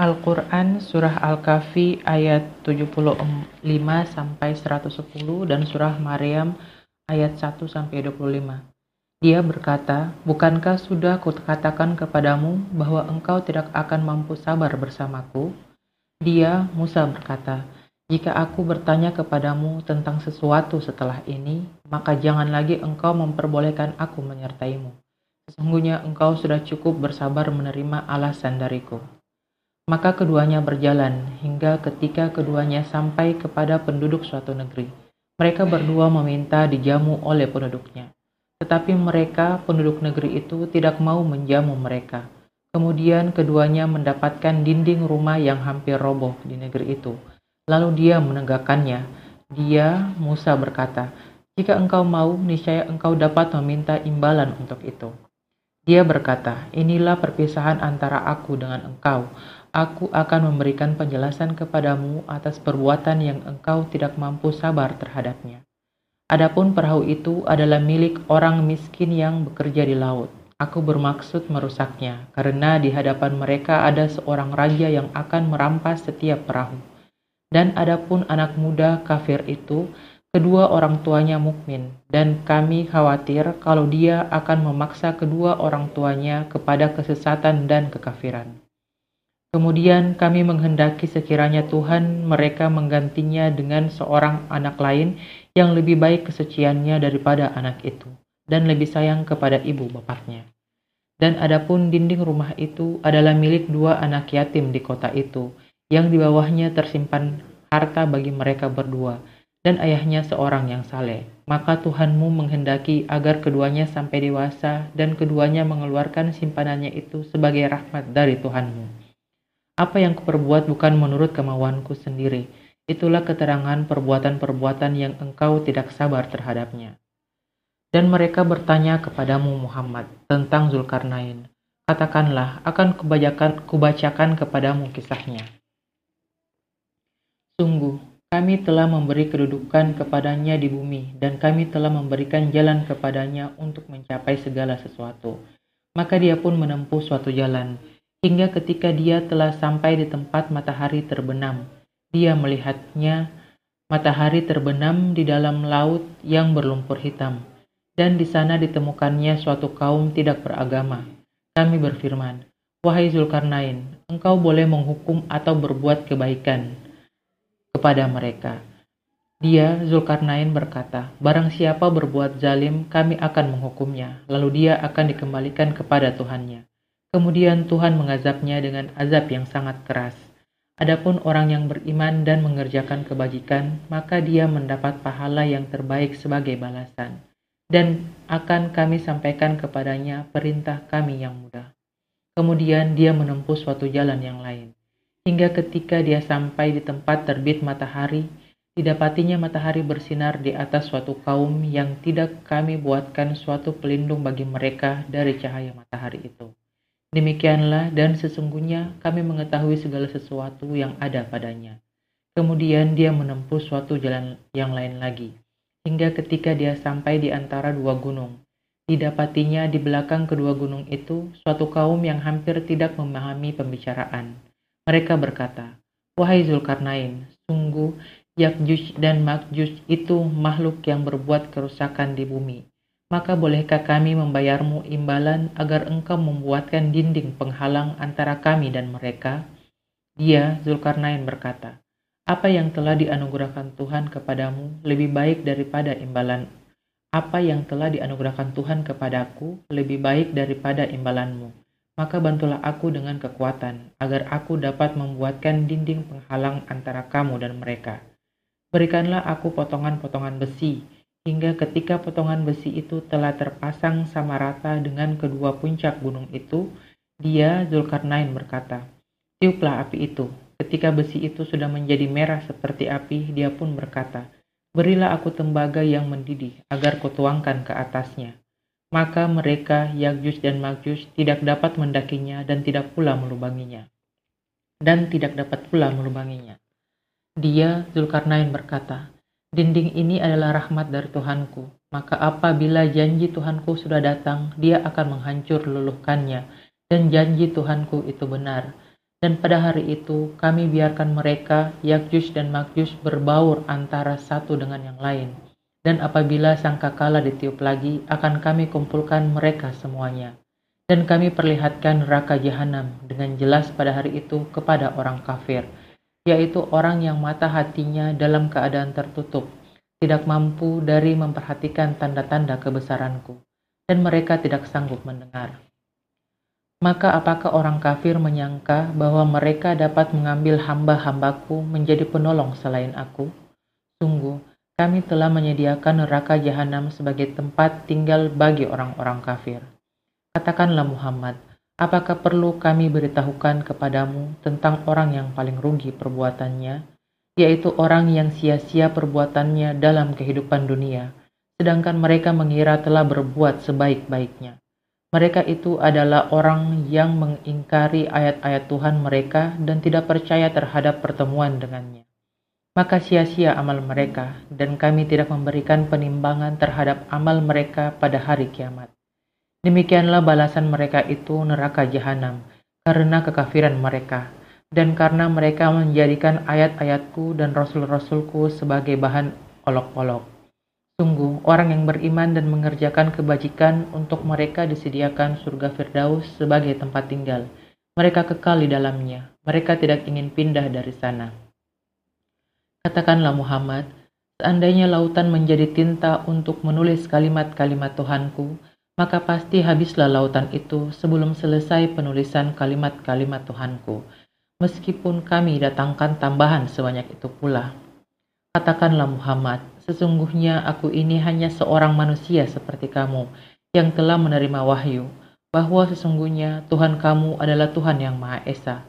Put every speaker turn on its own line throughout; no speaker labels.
Al-Quran Surah Al-Kahfi ayat 75 sampai 110 dan Surah Maryam ayat 1 sampai 25. Dia berkata, Bukankah sudah kukatakan kepadamu bahwa engkau tidak akan mampu sabar bersamaku? Dia, Musa berkata, Jika aku bertanya kepadamu tentang sesuatu setelah ini, maka jangan lagi engkau memperbolehkan aku menyertaimu. Sesungguhnya engkau sudah cukup bersabar menerima alasan dariku. Maka keduanya berjalan hingga ketika keduanya sampai kepada penduduk suatu negeri. Mereka berdua meminta dijamu oleh penduduknya. Tetapi mereka, penduduk negeri itu, tidak mau menjamu mereka. Kemudian keduanya mendapatkan dinding rumah yang hampir roboh di negeri itu. Lalu dia menegakkannya. Dia, Musa berkata, jika engkau mau, niscaya engkau dapat meminta imbalan untuk itu. Dia berkata, inilah perpisahan antara aku dengan engkau aku akan memberikan penjelasan kepadamu atas perbuatan yang engkau tidak mampu sabar terhadapnya. Adapun perahu itu adalah milik orang miskin yang bekerja di laut. Aku bermaksud merusaknya, karena di hadapan mereka ada seorang raja yang akan merampas setiap perahu. Dan adapun anak muda kafir itu, kedua orang tuanya mukmin, dan kami khawatir kalau dia akan memaksa kedua orang tuanya kepada kesesatan dan kekafiran. Kemudian kami menghendaki sekiranya Tuhan mereka menggantinya dengan seorang anak lain yang lebih baik kesuciannya daripada anak itu, dan lebih sayang kepada ibu bapaknya. Dan adapun dinding rumah itu adalah milik dua anak yatim di kota itu, yang di bawahnya tersimpan harta bagi mereka berdua, dan ayahnya seorang yang saleh. Maka Tuhanmu menghendaki agar keduanya sampai dewasa, dan keduanya mengeluarkan simpanannya itu sebagai rahmat dari Tuhanmu apa yang kuperbuat bukan menurut kemauanku sendiri. Itulah keterangan perbuatan-perbuatan yang engkau tidak sabar terhadapnya. Dan mereka bertanya kepadamu Muhammad tentang Zulkarnain. Katakanlah, akan kubacakan, kubacakan kepadamu kisahnya. Sungguh, kami telah memberi kedudukan kepadanya di bumi, dan kami telah memberikan jalan kepadanya untuk mencapai segala sesuatu. Maka dia pun menempuh suatu jalan, hingga ketika dia telah sampai di tempat matahari terbenam. Dia melihatnya matahari terbenam di dalam laut yang berlumpur hitam, dan di sana ditemukannya suatu kaum tidak beragama. Kami berfirman, Wahai Zulkarnain, engkau boleh menghukum atau berbuat kebaikan kepada mereka. Dia, Zulkarnain berkata, Barang siapa berbuat zalim, kami akan menghukumnya, lalu dia akan dikembalikan kepada Tuhannya. Kemudian Tuhan mengazabnya dengan azab yang sangat keras. Adapun orang yang beriman dan mengerjakan kebajikan, maka dia mendapat pahala yang terbaik sebagai balasan. Dan akan kami sampaikan kepadanya perintah kami yang mudah. Kemudian dia menempuh suatu jalan yang lain. Hingga ketika dia sampai di tempat terbit matahari, didapatinya matahari bersinar di atas suatu kaum yang tidak kami buatkan suatu pelindung bagi mereka dari cahaya matahari itu. Demikianlah dan sesungguhnya kami mengetahui segala sesuatu yang ada padanya. Kemudian dia menempuh suatu jalan yang lain lagi, hingga ketika dia sampai di antara dua gunung. Didapatinya di belakang kedua gunung itu suatu kaum yang hampir tidak memahami pembicaraan. Mereka berkata, Wahai Zulkarnain, sungguh Yakjuj dan Makjuj itu makhluk yang berbuat kerusakan di bumi maka bolehkah kami membayarmu imbalan agar engkau membuatkan dinding penghalang antara kami dan mereka? Dia, Zulkarnain berkata, apa yang telah dianugerahkan Tuhan kepadamu lebih baik daripada imbalan. Apa yang telah dianugerahkan Tuhan kepadaku lebih baik daripada imbalanmu. Maka bantulah aku dengan kekuatan, agar aku dapat membuatkan dinding penghalang antara kamu dan mereka. Berikanlah aku potongan-potongan besi, hingga ketika potongan besi itu telah terpasang sama rata dengan kedua puncak gunung itu, dia Zulkarnain berkata, Tiuplah api itu. Ketika besi itu sudah menjadi merah seperti api, dia pun berkata, Berilah aku tembaga yang mendidih, agar kutuangkan ke atasnya. Maka mereka, Yagjuj dan Magjuj, tidak dapat mendakinya dan tidak pula melubanginya. Dan tidak dapat pula melubanginya. Dia, Zulkarnain berkata, Dinding ini adalah rahmat dari Tuhanku, maka apabila janji Tuhanku sudah datang, dia akan menghancur luluhkannya, dan janji Tuhanku itu benar. Dan pada hari itu kami biarkan mereka, Yakjus dan Makjus berbaur antara satu dengan yang lain. Dan apabila sangkakala ditiup lagi, akan kami kumpulkan mereka semuanya. Dan kami perlihatkan neraka jahanam dengan jelas pada hari itu kepada orang kafir, yaitu orang yang mata hatinya dalam keadaan tertutup, tidak mampu dari memperhatikan tanda-tanda kebesaranku, dan mereka tidak sanggup mendengar. Maka apakah orang kafir menyangka bahwa mereka dapat mengambil hamba-hambaku menjadi penolong selain aku? Sungguh, kami telah menyediakan neraka jahanam sebagai tempat tinggal bagi orang-orang kafir. Katakanlah Muhammad, apakah perlu kami beritahukan kepadamu tentang orang yang paling rugi perbuatannya, yaitu orang yang sia-sia perbuatannya dalam kehidupan dunia, sedangkan mereka mengira telah berbuat sebaik-baiknya. Mereka itu adalah orang yang mengingkari ayat-ayat Tuhan mereka dan tidak percaya terhadap pertemuan dengannya. Maka sia-sia amal mereka, dan kami tidak memberikan penimbangan terhadap amal mereka pada hari kiamat. Demikianlah balasan mereka itu neraka jahanam, karena kekafiran mereka, dan karena mereka menjadikan ayat-ayatku dan rasul-rasulku sebagai bahan olok-olok. Sungguh, orang yang beriman dan mengerjakan kebajikan untuk mereka disediakan surga Firdaus sebagai tempat tinggal. Mereka kekal di dalamnya. Mereka tidak ingin pindah dari sana. Katakanlah Muhammad, seandainya lautan menjadi tinta untuk menulis kalimat-kalimat Tuhanku, maka pasti habislah lautan itu sebelum selesai penulisan kalimat-kalimat Tuhanku. Meskipun kami datangkan tambahan sebanyak itu pula. Katakanlah Muhammad, Sesungguhnya aku ini hanya seorang manusia seperti kamu yang telah menerima wahyu, bahwa sesungguhnya Tuhan kamu adalah Tuhan yang Maha Esa.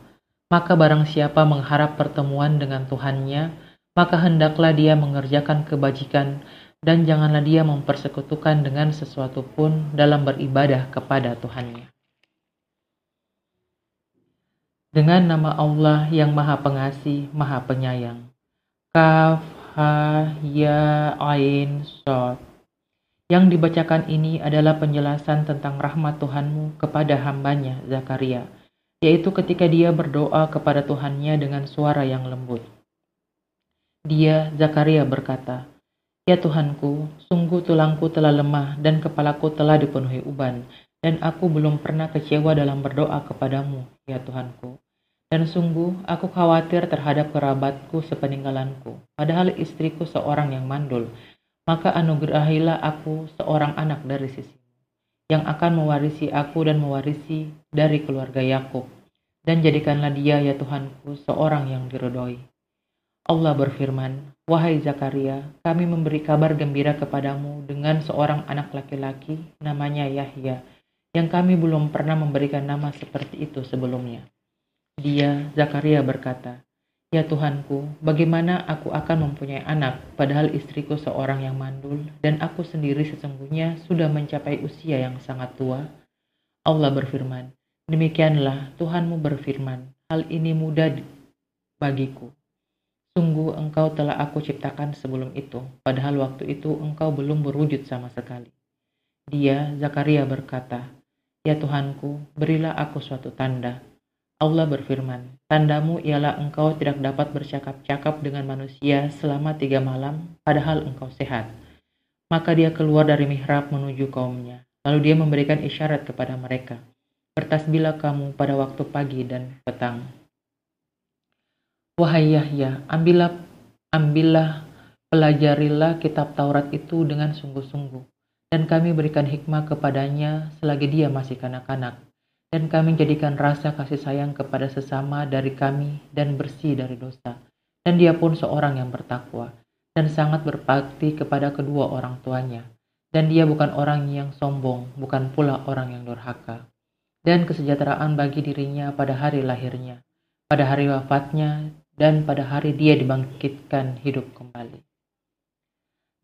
Maka barang siapa mengharap pertemuan dengan Tuhannya, maka hendaklah dia mengerjakan kebajikan dan janganlah dia mempersekutukan dengan sesuatu pun dalam beribadah kepada Tuhannya. Dengan nama Allah yang Maha Pengasih, Maha Penyayang. Kaf ha ya ain sod. Yang dibacakan ini adalah penjelasan tentang rahmat Tuhanmu kepada hambanya Zakaria, yaitu ketika dia berdoa kepada Tuhannya dengan suara yang lembut. Dia, Zakaria berkata, Ya Tuhanku, sungguh tulangku telah lemah dan kepalaku telah dipenuhi uban, dan aku belum pernah kecewa dalam berdoa kepadamu, ya Tuhanku. Dan sungguh, aku khawatir terhadap kerabatku sepeninggalanku, padahal istriku seorang yang mandul. Maka anugerahilah aku seorang anak dari sisimu, yang akan mewarisi aku dan mewarisi dari keluarga Yakub. Dan jadikanlah dia, ya Tuhanku, seorang yang dirodoi. Allah berfirman, Wahai Zakaria, kami memberi kabar gembira kepadamu dengan seorang anak laki-laki namanya Yahya, yang kami belum pernah memberikan nama seperti itu sebelumnya. Dia, Zakaria berkata, Ya Tuhanku, bagaimana aku akan mempunyai anak, padahal istriku seorang yang mandul, dan aku sendiri sesungguhnya sudah mencapai usia yang sangat tua? Allah berfirman, Demikianlah Tuhanmu berfirman, hal ini mudah bagiku. Sungguh engkau telah aku ciptakan sebelum itu, padahal waktu itu engkau belum berwujud sama sekali. Dia, Zakaria berkata, Ya Tuhanku, berilah aku suatu tanda, Allah berfirman, Tandamu ialah engkau tidak dapat bercakap-cakap dengan manusia selama tiga malam, padahal engkau sehat. Maka dia keluar dari mihrab menuju kaumnya. Lalu dia memberikan isyarat kepada mereka. Bertasbihlah kamu pada waktu pagi dan petang. Wahai Yahya, ambillah, ambillah, pelajarilah kitab Taurat itu dengan sungguh-sungguh. Dan kami berikan hikmah kepadanya selagi dia masih kanak-kanak dan kami jadikan rasa kasih sayang kepada sesama dari kami dan bersih dari dosa. Dan dia pun seorang yang bertakwa dan sangat berbakti kepada kedua orang tuanya. Dan dia bukan orang yang sombong, bukan pula orang yang durhaka. Dan kesejahteraan bagi dirinya pada hari lahirnya, pada hari wafatnya, dan pada hari dia dibangkitkan hidup kembali.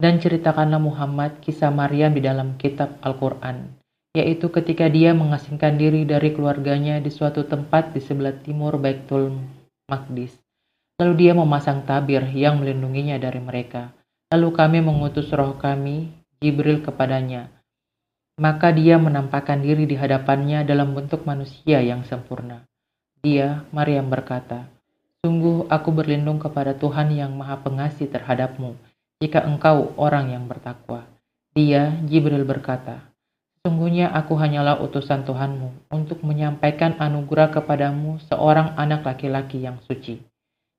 Dan ceritakanlah Muhammad kisah Maryam di dalam kitab Al-Quran yaitu ketika dia mengasingkan diri dari keluarganya di suatu tempat di sebelah timur Baitul Maqdis. Lalu dia memasang tabir yang melindunginya dari mereka. Lalu kami mengutus roh kami, Jibril kepadanya. Maka dia menampakkan diri di hadapannya dalam bentuk manusia yang sempurna. Dia, Maryam berkata, Sungguh aku berlindung kepada Tuhan yang maha pengasih terhadapmu, jika engkau orang yang bertakwa. Dia, Jibril berkata, Sungguhnya aku hanyalah utusan Tuhanmu untuk menyampaikan anugerah kepadamu seorang anak laki-laki yang suci.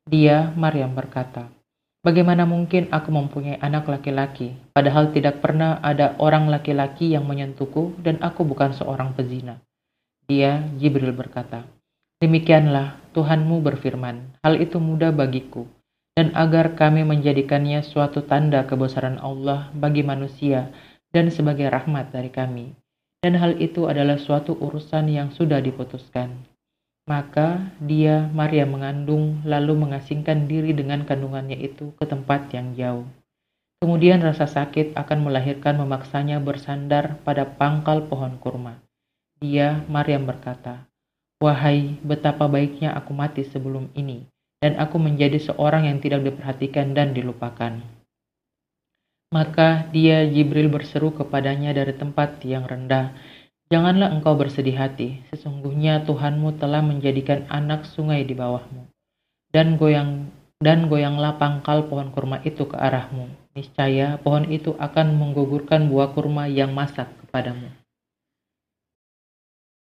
Dia, Maryam berkata, Bagaimana mungkin aku mempunyai anak laki-laki, padahal tidak pernah ada orang laki-laki yang menyentuhku dan aku bukan seorang pezina. Dia, Jibril berkata, Demikianlah Tuhanmu berfirman, hal itu mudah bagiku, dan agar kami menjadikannya suatu tanda kebesaran Allah bagi manusia dan sebagai rahmat dari kami. Dan hal itu adalah suatu urusan yang sudah diputuskan. Maka dia, Maria mengandung, lalu mengasingkan diri dengan kandungannya itu ke tempat yang jauh. Kemudian rasa sakit akan melahirkan memaksanya bersandar pada pangkal pohon kurma. Dia, Maryam berkata, Wahai, betapa baiknya aku mati sebelum ini, dan aku menjadi seorang yang tidak diperhatikan dan dilupakan. Maka dia Jibril berseru kepadanya dari tempat yang rendah, Janganlah engkau bersedih hati, sesungguhnya Tuhanmu telah menjadikan anak sungai di bawahmu. Dan goyang dan goyanglah pangkal pohon kurma itu ke arahmu. Niscaya pohon itu akan menggugurkan buah kurma yang masak kepadamu.